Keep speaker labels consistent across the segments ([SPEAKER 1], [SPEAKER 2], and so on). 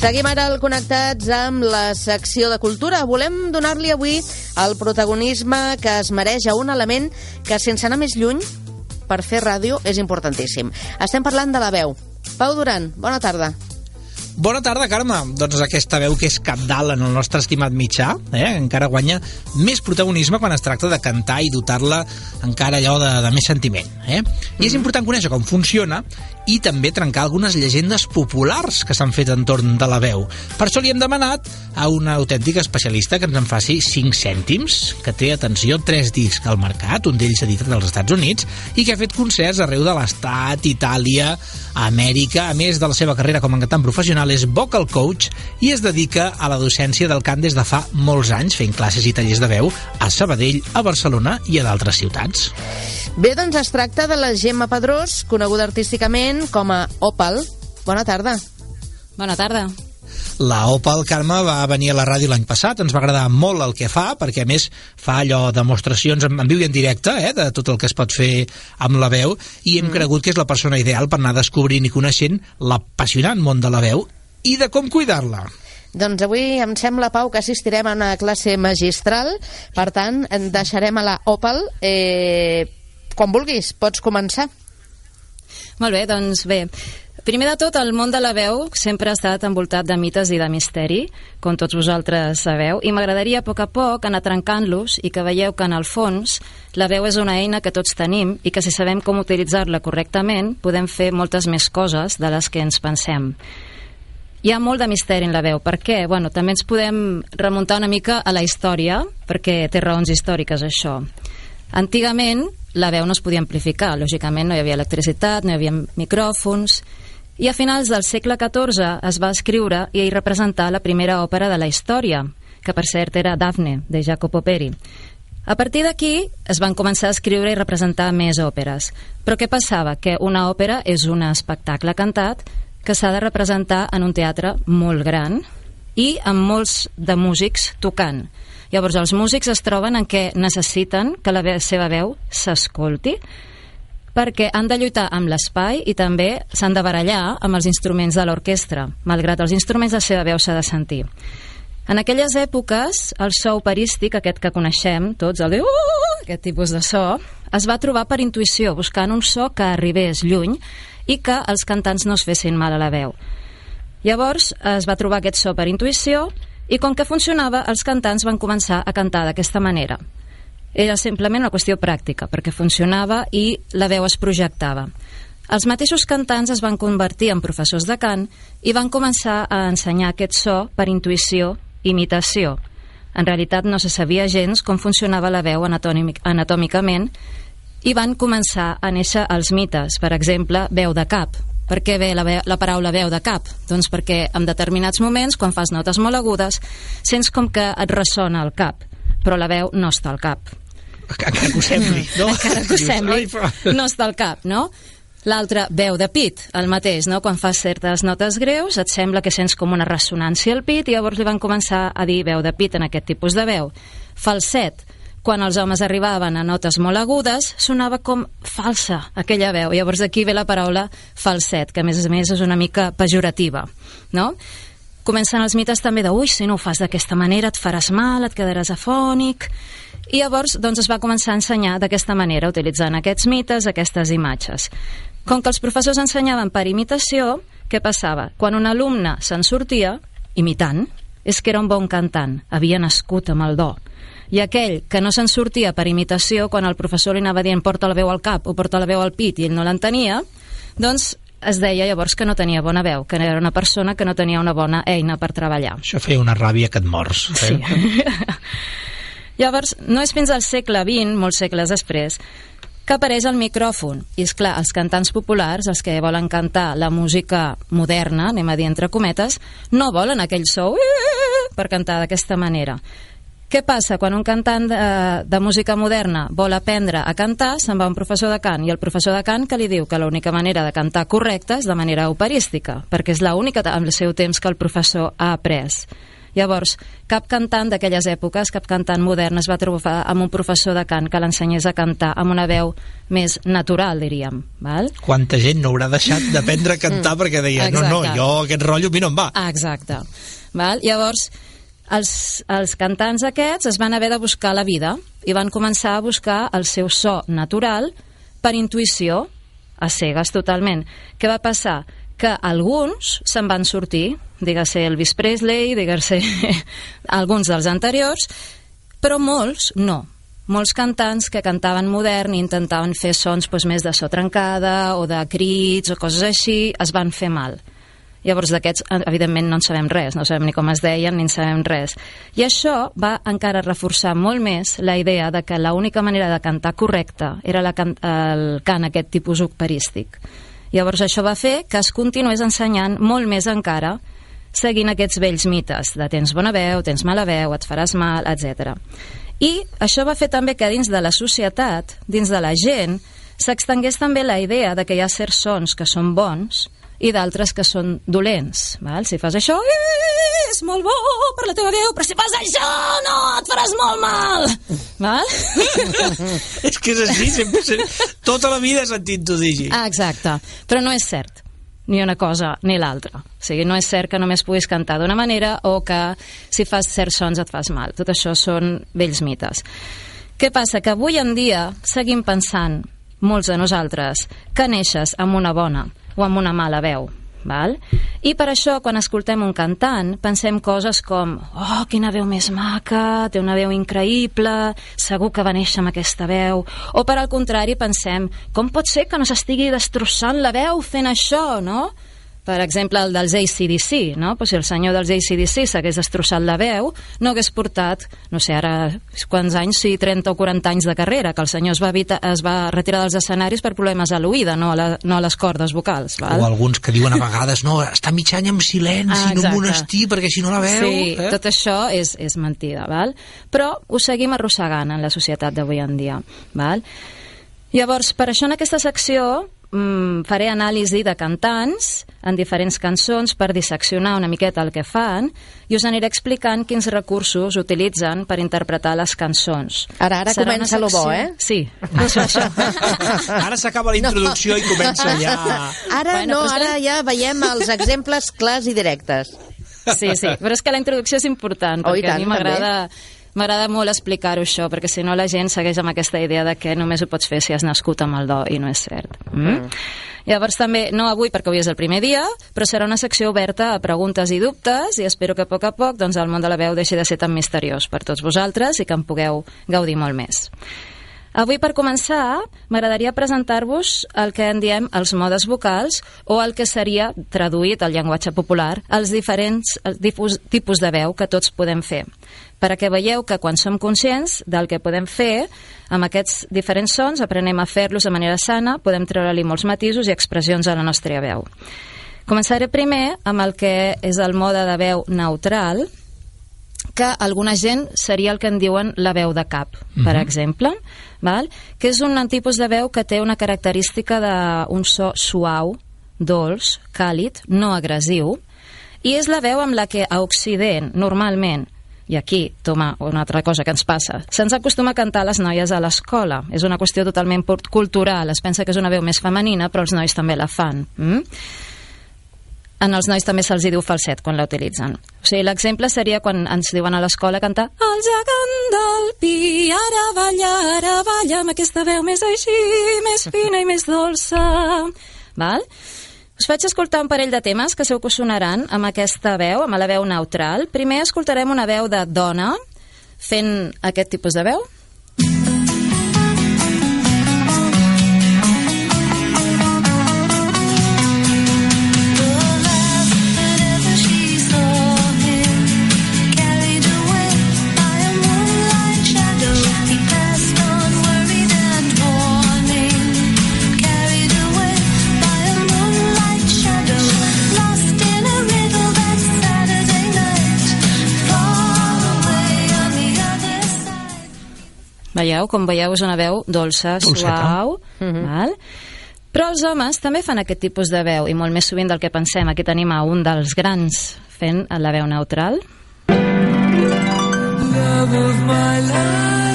[SPEAKER 1] Seguim ara al Connectats amb la secció de cultura. Volem donar-li avui el protagonisme que es mereix a un element que, sense anar més lluny, per fer ràdio és importantíssim. Estem parlant de la veu. Pau Duran, bona tarda.
[SPEAKER 2] Bona tarda, Carme. Doncs aquesta veu que és capdalt en el nostre estimat mitjà, eh? encara guanya més protagonisme quan es tracta de cantar i dotar-la encara allò de, de més sentiment. Eh? I és important conèixer com funciona i també trencar algunes llegendes populars que s'han fet entorn de la veu. Per això li hem demanat a una autèntica especialista que ens en faci 5 cèntims, que té, atenció, 3 discs al mercat, un d'ells editat als Estats Units, i que ha fet concerts arreu de l'Estat, Itàlia, Amèrica, a més de la seva carrera com a cantant professional és vocal coach i es dedica a la docència del cant des de fa molts anys, fent classes i tallers de veu a Sabadell, a Barcelona i a d'altres ciutats.
[SPEAKER 1] Bé, doncs es tracta de la Gemma Pedrós, coneguda artísticament com a Opal. Bona tarda.
[SPEAKER 3] Bona tarda.
[SPEAKER 2] La Opal Carme va venir a la ràdio l'any passat, ens va agradar molt el que fa, perquè a més fa allò demostracions en, en viu i en directe, eh, de tot el que es pot fer amb la veu, i hem mm. cregut que és la persona ideal per anar descobrint i coneixent l'apassionant món de la veu i de com cuidar-la.
[SPEAKER 1] Doncs avui em sembla, Pau, que assistirem a una classe magistral, per tant, deixarem a la Opal. Eh, quan vulguis, pots començar.
[SPEAKER 3] Molt bé, doncs bé. Primer de tot, el món de la veu sempre ha estat envoltat de mites i de misteri, com tots vosaltres sabeu, i m'agradaria a poc a poc anar trencant-los i que veieu que en el fons la veu és una eina que tots tenim i que si sabem com utilitzar-la correctament podem fer moltes més coses de les que ens pensem. Hi ha molt de misteri en la veu. Per què? Bueno, també ens podem remuntar una mica a la història, perquè té raons històriques això. Antigament, la veu no es podia amplificar. Lògicament, no hi havia electricitat, no hi havia micròfons... I a finals del segle XIV es va escriure i representar la primera òpera de la història, que per cert era Daphne, de Jacopo Peri. A partir d'aquí es van començar a escriure i representar més òperes. Però què passava? Que una òpera és un espectacle cantat que s'ha de representar en un teatre molt gran i amb molts de músics tocant. Llavors, els músics es troben en què necessiten que la seva veu s'escolti perquè han de lluitar amb l'espai i també s'han de barallar amb els instruments de l'orquestra, malgrat els instruments de seva veu s'ha de sentir. En aquelles èpoques, el so operístic, aquest que coneixem tots, el de uh, aquest tipus de so, es va trobar per intuïció, buscant un so que arribés lluny i que els cantants no es fessin mal a la veu. Llavors es va trobar aquest so per intuïció i com que funcionava, els cantants van començar a cantar d'aquesta manera. Era simplement una qüestió pràctica, perquè funcionava i la veu es projectava. Els mateixos cantants es van convertir en professors de cant i van començar a ensenyar aquest so per intuïció, imitació. En realitat no se sabia gens com funcionava la veu anatòmicament i van començar a néixer els mites, per exemple, veu de cap. Per què ve la, veu, la paraula veu de cap? Doncs perquè en determinats moments, quan fas notes molt agudes, sents com que et ressona el cap, però la veu no està al cap
[SPEAKER 2] encara que ho sembli, no?
[SPEAKER 3] Encara que ho sembli, no està al cap, no? L'altre, veu de pit, el mateix, no? Quan fas certes notes greus, et sembla que sents com una ressonància al pit i llavors li van començar a dir veu de pit en aquest tipus de veu. Falset, quan els homes arribaven a notes molt agudes, sonava com falsa aquella veu. Llavors d'aquí ve la paraula falset, que a més a més és una mica pejorativa, no? Comencen els mites també de, ui, si no ho fas d'aquesta manera et faràs mal, et quedaràs afònic... I llavors doncs, es va començar a ensenyar d'aquesta manera, utilitzant aquests mites, aquestes imatges. Com que els professors ensenyaven per imitació, què passava? Quan un alumne se'n sortia, imitant, és que era un bon cantant, havia nascut amb el do. I aquell que no se'n sortia per imitació, quan el professor li anava dient porta la veu al cap o porta la veu al pit i ell no l'entenia, doncs es deia llavors que no tenia bona veu, que era una persona que no tenia una bona eina per treballar.
[SPEAKER 2] Això feia una ràbia que et mors. Eh?
[SPEAKER 3] Sí. Llavors, no és fins al segle XX, molts segles després, que apareix el micròfon. I, és clar, els cantants populars, els que volen cantar la música moderna, anem a dir entre cometes, no volen aquell so per cantar d'aquesta manera. Què passa? Quan un cantant de, de música moderna vol aprendre a cantar, se'n va un professor de cant, i el professor de cant que li diu que l'única manera de cantar correcta és de manera operística, perquè és l'única amb el seu temps que el professor ha après. Llavors, cap cantant d'aquelles èpoques, cap cantant modern es va trobar amb un professor de cant que l'ensenyés a cantar amb una veu més natural, diríem. Val?
[SPEAKER 2] Quanta gent no haurà deixat d'aprendre a cantar perquè deia, no, no, jo aquest rotllo a mi no em va.
[SPEAKER 3] Exacte. Val? Llavors, els, els cantants aquests es van haver de buscar la vida i van començar a buscar el seu so natural per intuïció, a cegues totalment. Què va passar? Que alguns se'n van sortir, digue-se Elvis Presley, digue-se alguns dels anteriors, però molts no. Molts cantants que cantaven modern i intentaven fer sons doncs, més de so trencada o de crits o coses així, es van fer mal. Llavors d'aquests, evidentment, no en sabem res, no sabem ni com es deien, ni en sabem res. I això va encara reforçar molt més la idea de que l'única manera de cantar correcta era la can el cant aquest tipus operístic. Llavors això va fer que es continués ensenyant molt més encara seguint aquests vells mites de tens bona veu, tens mala veu, et faràs mal, etc. I això va fer també que dins de la societat, dins de la gent, s'extengués també la idea de que hi ha certs sons que són bons i d'altres que són dolents. Val? Si fas això, és molt bo per la teva veu, però si fas això, no, et faràs molt mal. Val?
[SPEAKER 2] és que és així, sempre, tota la vida he sentit t'ho dir.
[SPEAKER 3] Ah, exacte, però no és cert ni una cosa ni l'altra. O sigui, no és cert que només puguis cantar d'una manera o que si fas certs sons et fas mal. Tot això són vells mites. Què passa? Que avui en dia seguim pensant, molts de nosaltres, que neixes amb una bona o amb una mala veu. Val? I per això, quan escoltem un cantant, pensem coses com oh, quina veu més maca, té una veu increïble, segur que va néixer amb aquesta veu. O per al contrari, pensem com pot ser que no s'estigui destrossant la veu fent això, no? Per exemple, el dels ACDC, no? Pues si el senyor dels ACDC s'hagués destrossat la veu, no hagués portat, no sé, ara quants anys, sí, 30 o 40 anys de carrera, que el senyor es va, evitar, es va retirar dels escenaris per problemes a l'oïda, no, a la, no a les cordes vocals. Val?
[SPEAKER 2] O alguns que diuen a vegades, no, està mig any en silenci, ah, no en monestir, perquè si no la veu...
[SPEAKER 3] Sí, eh? tot això és, és mentida, val? Però ho seguim arrossegant en la societat d'avui en dia, val? Llavors, per això en aquesta secció mm, faré anàlisi de cantants en diferents cançons per disseccionar una miqueta el que fan i us aniré explicant quins recursos utilitzen per interpretar les cançons.
[SPEAKER 1] Ara, ara Serà comença lo bo, eh?
[SPEAKER 3] Sí, això, això.
[SPEAKER 2] Ara s'acaba la introducció no. i comença ja...
[SPEAKER 1] Ara bueno, no, ara ja veiem els exemples clars i directes.
[SPEAKER 3] Sí, sí, però és que la introducció és important, oh, perquè tant, a mi m'agrada M'agrada molt explicar-ho això, perquè si no la gent segueix amb aquesta idea de que només ho pots fer si has nascut amb el do, i no és cert. Mm? Mm. Llavors també, no avui perquè avui és el primer dia, però serà una secció oberta a preguntes i dubtes i espero que a poc a poc doncs, el món de la veu deixi de ser tan misteriós per tots vosaltres i que en pugueu gaudir molt més. Avui, per començar, m'agradaria presentar-vos el que en diem els modes vocals o el que seria, traduït al llenguatge popular, els diferents tipus, tipus de veu que tots podem fer perquè veieu que quan som conscients del que podem fer amb aquests diferents sons, aprenem a fer-los de manera sana, podem treure-li molts matisos i expressions a la nostra veu. Començaré primer amb el que és el mode de veu neutral, que alguna gent seria el que en diuen la veu de cap, per uh mhm. -huh. exemple, val? que és un tipus de veu que té una característica d'un so suau, dolç, càlid, no agressiu, i és la veu amb la que a Occident, normalment, i aquí, toma, una altra cosa que ens passa. Se'ns acostuma a cantar les noies a l'escola. És una qüestió totalment cultural. Es pensa que és una veu més femenina, però els nois també la fan. Mm? En els nois també se'ls diu falset quan la utilitzen. O sigui, l'exemple seria quan ens diuen a l'escola cantar El gegant del pi, ara balla, ara balla, amb aquesta veu més així, més fina i més dolça. Val? Us faig escoltar un parell de temes que segur que us sonaran amb aquesta veu, amb la veu neutral. Primer escoltarem una veu de dona fent aquest tipus de veu. Veieu? Com veieu, és una veu dolça, Dolceta. suau, mhm. -huh. val? Però els homes també fan aquest tipus de veu, i molt més sovint del que pensem. Aquí tenim a un dels grans fent la veu neutral. Mm
[SPEAKER 4] love of my life.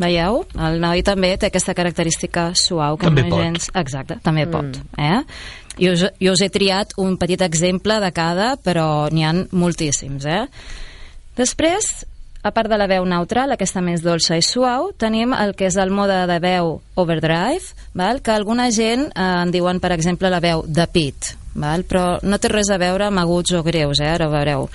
[SPEAKER 3] Veieu? El noi també té aquesta característica suau. Que
[SPEAKER 2] També
[SPEAKER 3] no
[SPEAKER 2] pot.
[SPEAKER 3] Gens... Exacte, també mm. pot. Eh? Jo, us, jo us he triat un petit exemple de cada, però n'hi han moltíssims. Eh? Després, a part de la veu neutral, aquesta més dolça i suau, tenim el que és el mode de veu overdrive, val? que alguna gent eh, en diuen, per exemple, la veu de pit, val? però no té res a veure amb aguts o greus, eh? ara ho veureu.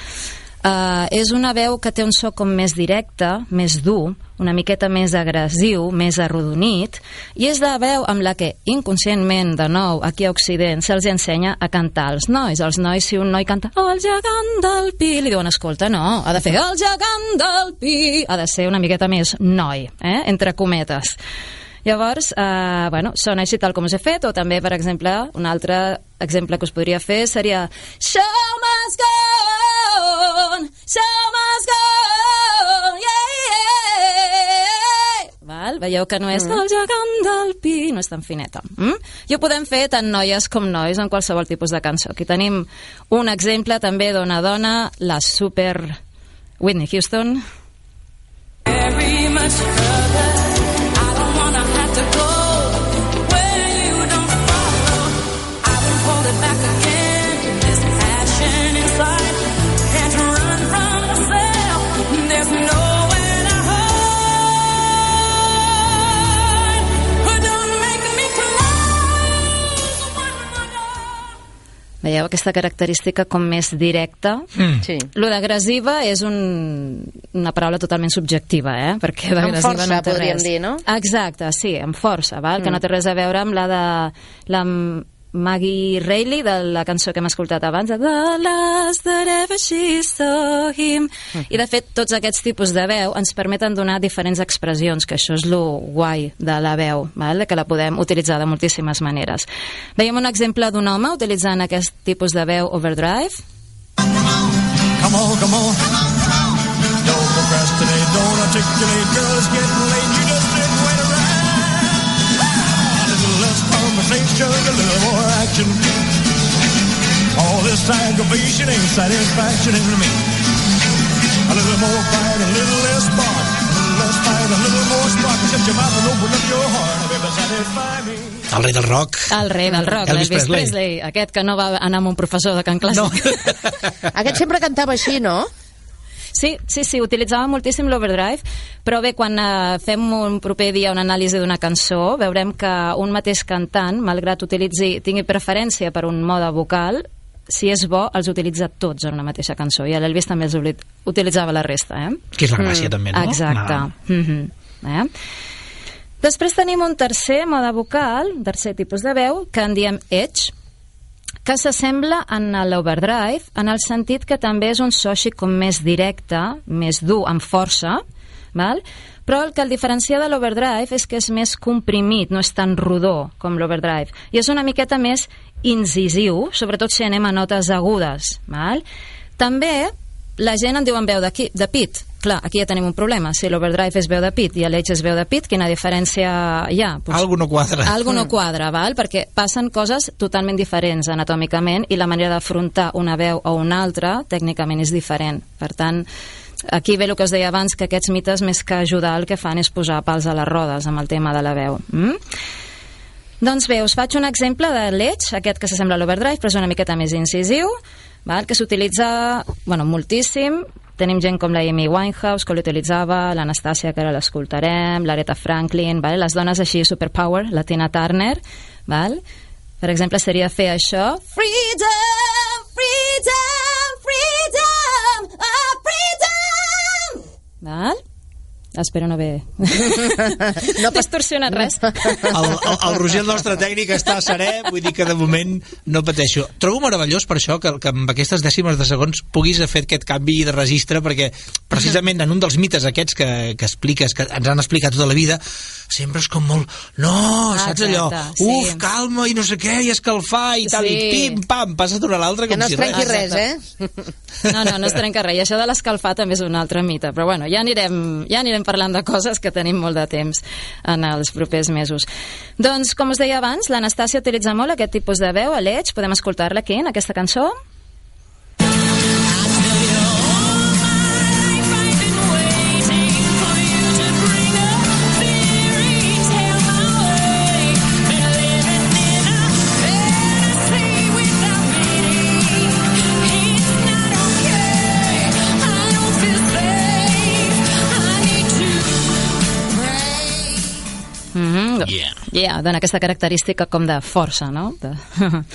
[SPEAKER 3] Uh, és una veu que té un so com més directe, més dur, una miqueta més agressiu, més arrodonit, i és la veu amb la que, inconscientment, de nou, aquí a Occident, se'ls ensenya a cantar als nois. Els nois, si un noi canta el gegant del pi, li diuen, escolta, no, ha de fer el gegant del pi, ha de ser una miqueta més noi, eh? entre cometes. Llavors, eh, bueno, sona així tal com us he fet, o també, per exemple, un altre exemple que us podria fer seria Show must go on, show must go on, yeah, yeah. Val? Veieu que no és el gegant del pi, no és tan fineta. Mm? I ho podem fer tant noies com nois en qualsevol tipus de cançó. Aquí tenim un exemple també dona a dona, la super Whitney Houston.
[SPEAKER 4] Very much
[SPEAKER 3] Veieu aquesta característica com més directa?
[SPEAKER 2] Mm.
[SPEAKER 1] Sí.
[SPEAKER 3] Lo d'agressiva és un, una paraula totalment subjectiva, eh? Perquè d'agressiva no té
[SPEAKER 1] podríem
[SPEAKER 3] res.
[SPEAKER 1] dir, no?
[SPEAKER 3] Exacte, sí, amb força, val? que no té res a veure amb la de la Maggie Reilly, de la cançó que hem escoltat abans, de The last that ever she saw him. I, de fet, tots aquests tipus de veu ens permeten donar diferents expressions, que això és lo guai de la veu, val? que la podem utilitzar de moltíssimes maneres. Veiem un exemple d'un home utilitzant aquest tipus de veu overdrive,
[SPEAKER 5] Come on, come on. Don't procrastinate, don't articulate, girl, it's getting late. Conversation, a little more action. All this aggravation ain't satisfaction in me. A little more fight, a little less spark. A little less fight, a little more spark. Shut your mouth and open up your heart, baby, satisfy me.
[SPEAKER 2] El rei del rock.
[SPEAKER 3] El rei del rock,
[SPEAKER 2] Elvis
[SPEAKER 3] l'Elvis
[SPEAKER 2] Presley.
[SPEAKER 3] Presley. Aquest que no va anar amb un professor de cant clàssic.
[SPEAKER 2] No.
[SPEAKER 1] Aquest sempre cantava així, no?
[SPEAKER 3] Sí, sí, sí, utilitzava moltíssim l'overdrive, però bé, quan eh, fem un proper dia una anàlisi d'una cançó, veurem que un mateix cantant, malgrat utilitzi, tingui preferència per un mode vocal, si és bo, els utilitza tots en una mateixa cançó, i l'Elvis també els utilitzava la resta, eh?
[SPEAKER 2] Que és la gràcia, també, no?
[SPEAKER 3] Exacte.
[SPEAKER 2] No.
[SPEAKER 3] Mm -hmm. eh? Després tenim un tercer mode vocal, tercer tipus de veu, que en diem edge, que s'assembla en l'overdrive en el sentit que també és un so així com més directe, més dur, amb força, val? però el que el diferencia de l'overdrive és que és més comprimit, no és tan rodó com l'overdrive, i és una miqueta més incisiu, sobretot si anem a notes agudes. Val? També la gent en diuen veu de, qui, de pit. Clar, aquí ja tenim un problema. Si l'overdrive és veu de pit i l'edge és veu de pit, quina diferència hi ha? Pues,
[SPEAKER 2] Algo no quadra.
[SPEAKER 3] Algo no quadra, val? perquè passen coses totalment diferents anatòmicament i la manera d'afrontar una veu o una altra tècnicament és diferent. Per tant, aquí ve el que us deia abans, que aquests mites més que ajudar el que fan és posar pals a les rodes amb el tema de la veu. Mm? Doncs bé, us faig un exemple de l'Edge, aquest que s'assembla a l'Overdrive, però és una miqueta més incisiu, val? que s'utilitza bueno, moltíssim. Tenim gent com la Amy Winehouse, que l'utilitzava, l'Anastàcia, que ara l'escoltarem, l'Aretha Franklin, val? les dones així superpower, la Tina Turner, val? per exemple, seria fer això. Freedom, freedom, freedom, oh, freedom! Val? Espero no haver
[SPEAKER 1] No pas-
[SPEAKER 3] distorsionat res.
[SPEAKER 2] El, el, el Roger, el nostre tècnic, està serè, vull dir que de moment no pateixo. Trobo meravellós per això que, que amb aquestes dècimes de segons puguis fer aquest canvi de registre, perquè precisament en un dels mites aquests que, que expliques, que ens han explicat tota la vida, sempre és com molt... No, saps allò?
[SPEAKER 3] Exacte, sí.
[SPEAKER 2] Uf, calma, i no sé què, i escalfar, i tal,
[SPEAKER 3] Sí.
[SPEAKER 2] i pim, pam, passa d'una a l'altra
[SPEAKER 1] Que
[SPEAKER 2] com
[SPEAKER 1] no es
[SPEAKER 2] si
[SPEAKER 1] trenqui
[SPEAKER 2] res.
[SPEAKER 1] res, eh?
[SPEAKER 3] No, no, no es trenca res. I això de l'escalfar també és un altre mite. Però bueno, ja anirem, ja anirem parlant de coses que tenim molt de temps en els propers mesos. Doncs, com us deia abans, l'Anastàcia utilitza molt aquest tipus de veu, a l'Edge. Podem escoltar-la aquí, en aquesta cançó. Mm -hmm.
[SPEAKER 2] Yeah.
[SPEAKER 3] yeah, dona aquesta característica com de força, no? De...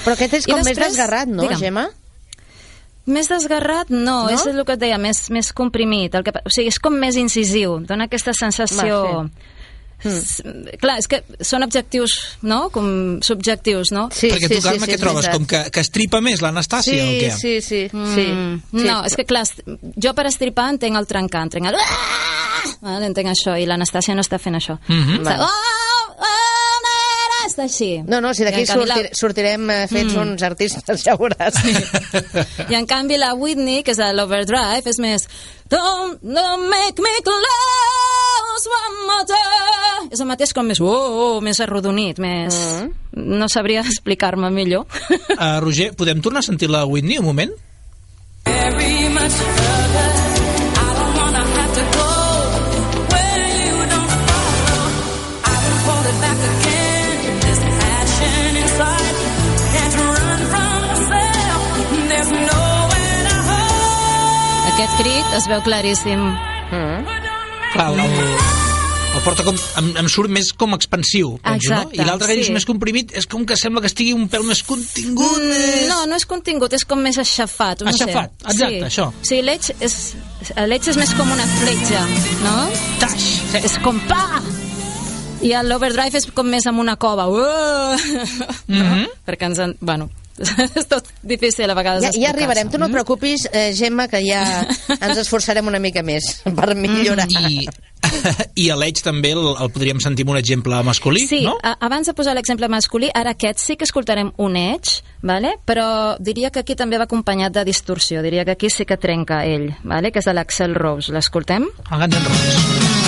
[SPEAKER 1] Però aquest és com més
[SPEAKER 3] després-
[SPEAKER 1] desgarrat, no,
[SPEAKER 3] digue'm.
[SPEAKER 1] Gemma?
[SPEAKER 3] Més desgarrat, no,
[SPEAKER 1] No?
[SPEAKER 3] és el que et deia, més, més comprimit. El que, o sigui, és com més incisiu, dona aquesta sensació...
[SPEAKER 1] Va,
[SPEAKER 3] S- Clar, és que són objectius, no? Com subjectius, no?
[SPEAKER 1] Sí,
[SPEAKER 2] Perquè
[SPEAKER 1] sí,
[SPEAKER 2] tu, Carme,
[SPEAKER 1] sí, sí,
[SPEAKER 2] què
[SPEAKER 1] és
[SPEAKER 2] trobes? Com que, que estripa més l'Anastàcia o
[SPEAKER 1] Sí,
[SPEAKER 2] què?
[SPEAKER 1] sí, sí, sí,
[SPEAKER 3] Mm,
[SPEAKER 1] sí.
[SPEAKER 3] No, és que clar, jo per estripar entenc el trencar, entenc el... Vale, entenc això, i l'Anastàcia no està fent això. Està... Oh, oh, nera, està així.
[SPEAKER 1] No, no, si d'aquí
[SPEAKER 3] canvi la-
[SPEAKER 1] sortir, sortirem eh, fets uns artistes, ja veuràs.
[SPEAKER 3] I en canvi la Whitney, que és a l'Overdrive, és més... Don't, don't make me close one more time. És el mateix com més... Oh, oh, més arrodonit, més... No sabria explicar-me millor.
[SPEAKER 2] Uh, Roger, podem tornar a sentir la Whitney un moment?
[SPEAKER 4] very much further.
[SPEAKER 3] Aquest crit es veu claríssim.
[SPEAKER 2] Clar, el, el, porta com... Em, em surt més com expansiu, penso, no?
[SPEAKER 3] Exacte,
[SPEAKER 2] I l'altre que
[SPEAKER 3] sí.
[SPEAKER 2] dius més comprimit és com que sembla que estigui un pèl més contingut.
[SPEAKER 3] Mm, no, no és contingut, és com més aixafat. No
[SPEAKER 2] Aixafat,
[SPEAKER 3] sé.
[SPEAKER 2] exacte,
[SPEAKER 3] sí.
[SPEAKER 2] això.
[SPEAKER 3] Sí, l'Edge és, l'Edge és més com una fletxa, no?
[SPEAKER 2] Taix! Sí.
[SPEAKER 3] És com pa! I l'Overdrive és com més amb una cova. Uh!
[SPEAKER 2] Mhm.
[SPEAKER 3] Perquè ens... En... Bueno, és tot difícil a vegades
[SPEAKER 1] Ja, ja arribarem, tu no et preocupis, eh, Gemma, que ja ens esforçarem una mica més per millorar.
[SPEAKER 2] I, i a l'Edge també el, el podríem sentir amb un exemple masculí,
[SPEAKER 3] Sí,
[SPEAKER 2] no?
[SPEAKER 3] a, abans de posar l'exemple masculí, ara aquest sí que escoltarem un edge, vale? però diria que aquí també va acompanyat de distorsió, diria que aquí sí que trenca ell, vale? que és l'Axel Rose. L'escoltem?
[SPEAKER 2] El Guns N' Roses.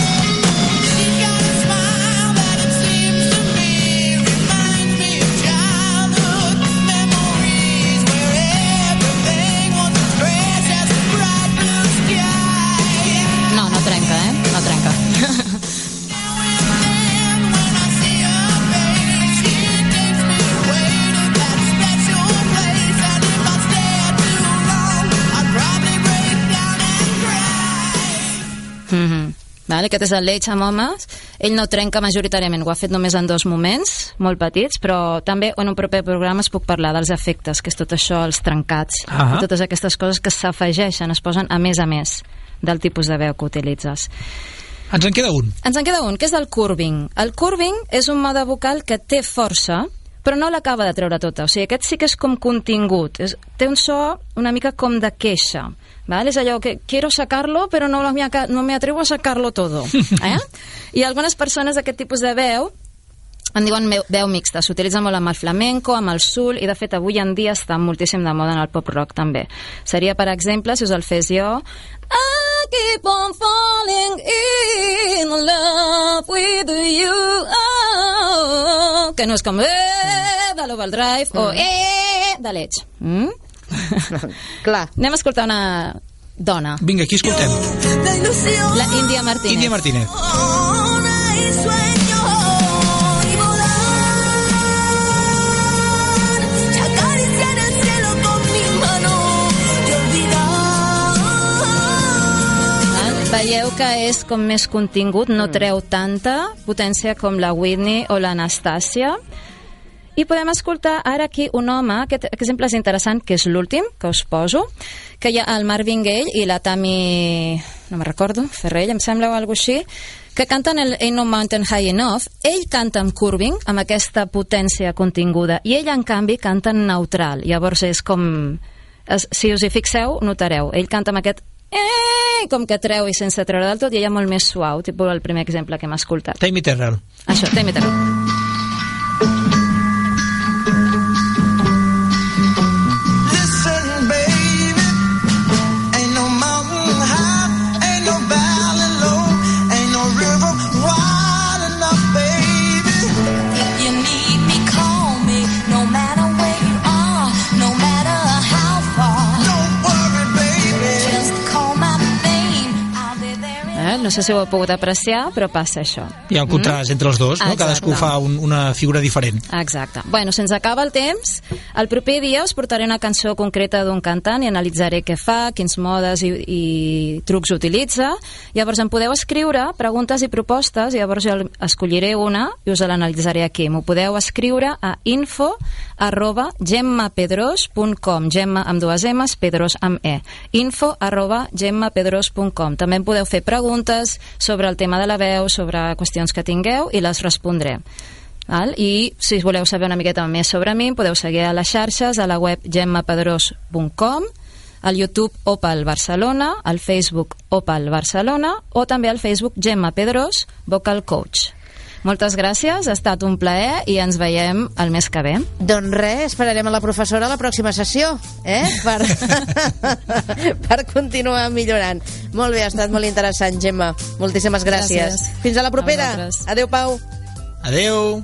[SPEAKER 3] Aquest és el Leitch amb homes. Ell no trenca majoritàriament, ho ha fet només en dos moments, molt petits, però també en un proper programa es puc parlar dels efectes, que és tot això, els trencats,
[SPEAKER 2] Ahà.
[SPEAKER 3] i totes aquestes coses que s'afegeixen, es posen a més a més del tipus de veu que utilitzes.
[SPEAKER 2] Ens en queda un.
[SPEAKER 3] Ens en queda un, que és el curving. El curving és un mode vocal que té força, però no l'acaba de treure tota. O sigui, aquest sí que és com contingut. És, té un so una mica com de queixa. ¿vale? És allò que quiero sacarlo, però no me, no me atrevo a sacarlo todo. Eh? I algunes persones d'aquest tipus de veu en diuen meu- veu mixta, s'utilitza molt amb el flamenco, amb el sul, i de fet avui en dia està moltíssim de moda en el pop rock també. Seria, per exemple, si us el fes jo... I keep on falling in love with you oh, que no és com eh, de l'Overdrive o eh, de l'Edge. Mm?
[SPEAKER 1] Clar.
[SPEAKER 3] Anem a escoltar una dona,
[SPEAKER 2] Vinga, aquí escoltem.
[SPEAKER 4] La
[SPEAKER 3] Índia Martínez.
[SPEAKER 2] Índia Martínez.
[SPEAKER 3] Veieu que és com més contingut, no treu tanta potència com la Whitney o l'Anastàcia. I podem escoltar ara aquí un home, aquest exemple és interessant, que és l'últim que us poso, que hi ha el Marvin Gaye i la Tami... no me recordo, Ferrell, em sembla o alguna així, que canten el Ain't No Mountain High Enough. Ell canta amb curving, amb aquesta potència continguda, i ell, en canvi, canta en neutral. Llavors és com... Es, si us hi fixeu, notareu. Ell canta amb aquest eh, com que treu i sense treure del tot, i ella molt més suau, tipus el primer exemple que hem escoltat.
[SPEAKER 2] Tammy Terrell.
[SPEAKER 3] Això, Tammy Terrell.
[SPEAKER 6] No
[SPEAKER 3] sé si ho heu pogut apreciar, però passa això.
[SPEAKER 2] Hi ha un contrast entre els dos, no?
[SPEAKER 3] Exacte.
[SPEAKER 2] Cadascú fa un, una figura diferent.
[SPEAKER 3] Exacte. Bueno, se'ns acaba el temps. El proper dia us portaré una cançó concreta d'un cantant i analitzaré què fa, quins modes i, i trucs utilitza. Llavors em podeu escriure preguntes i propostes, i llavors jo escolliré una i us l'analitzaré aquí. M'ho podeu escriure a info arroba gemmapedros.com gemma amb dues M's, pedros amb E info arroba gemmapedros.com també em podeu fer preguntes sobre el tema de la veu, sobre qüestions que tingueu i les respondré Val? I si voleu saber una miqueta més sobre mi, podeu seguir a les xarxes, a la web gemmapedros.com, al YouTube Opal Barcelona, al Facebook Opal Barcelona o també al Facebook Gemma Pedros, Vocal Coach. Moltes gràcies, ha estat un plaer i ens veiem el mes que ve.
[SPEAKER 1] Doncs res, esperarem a la professora a la pròxima sessió, eh? Per, per continuar millorant. Molt bé, ha estat molt interessant, Gemma. Moltíssimes gràcies.
[SPEAKER 3] Gràcies.
[SPEAKER 1] Fins a la propera.
[SPEAKER 3] A.
[SPEAKER 1] Adéu, Pau.
[SPEAKER 2] Adeu!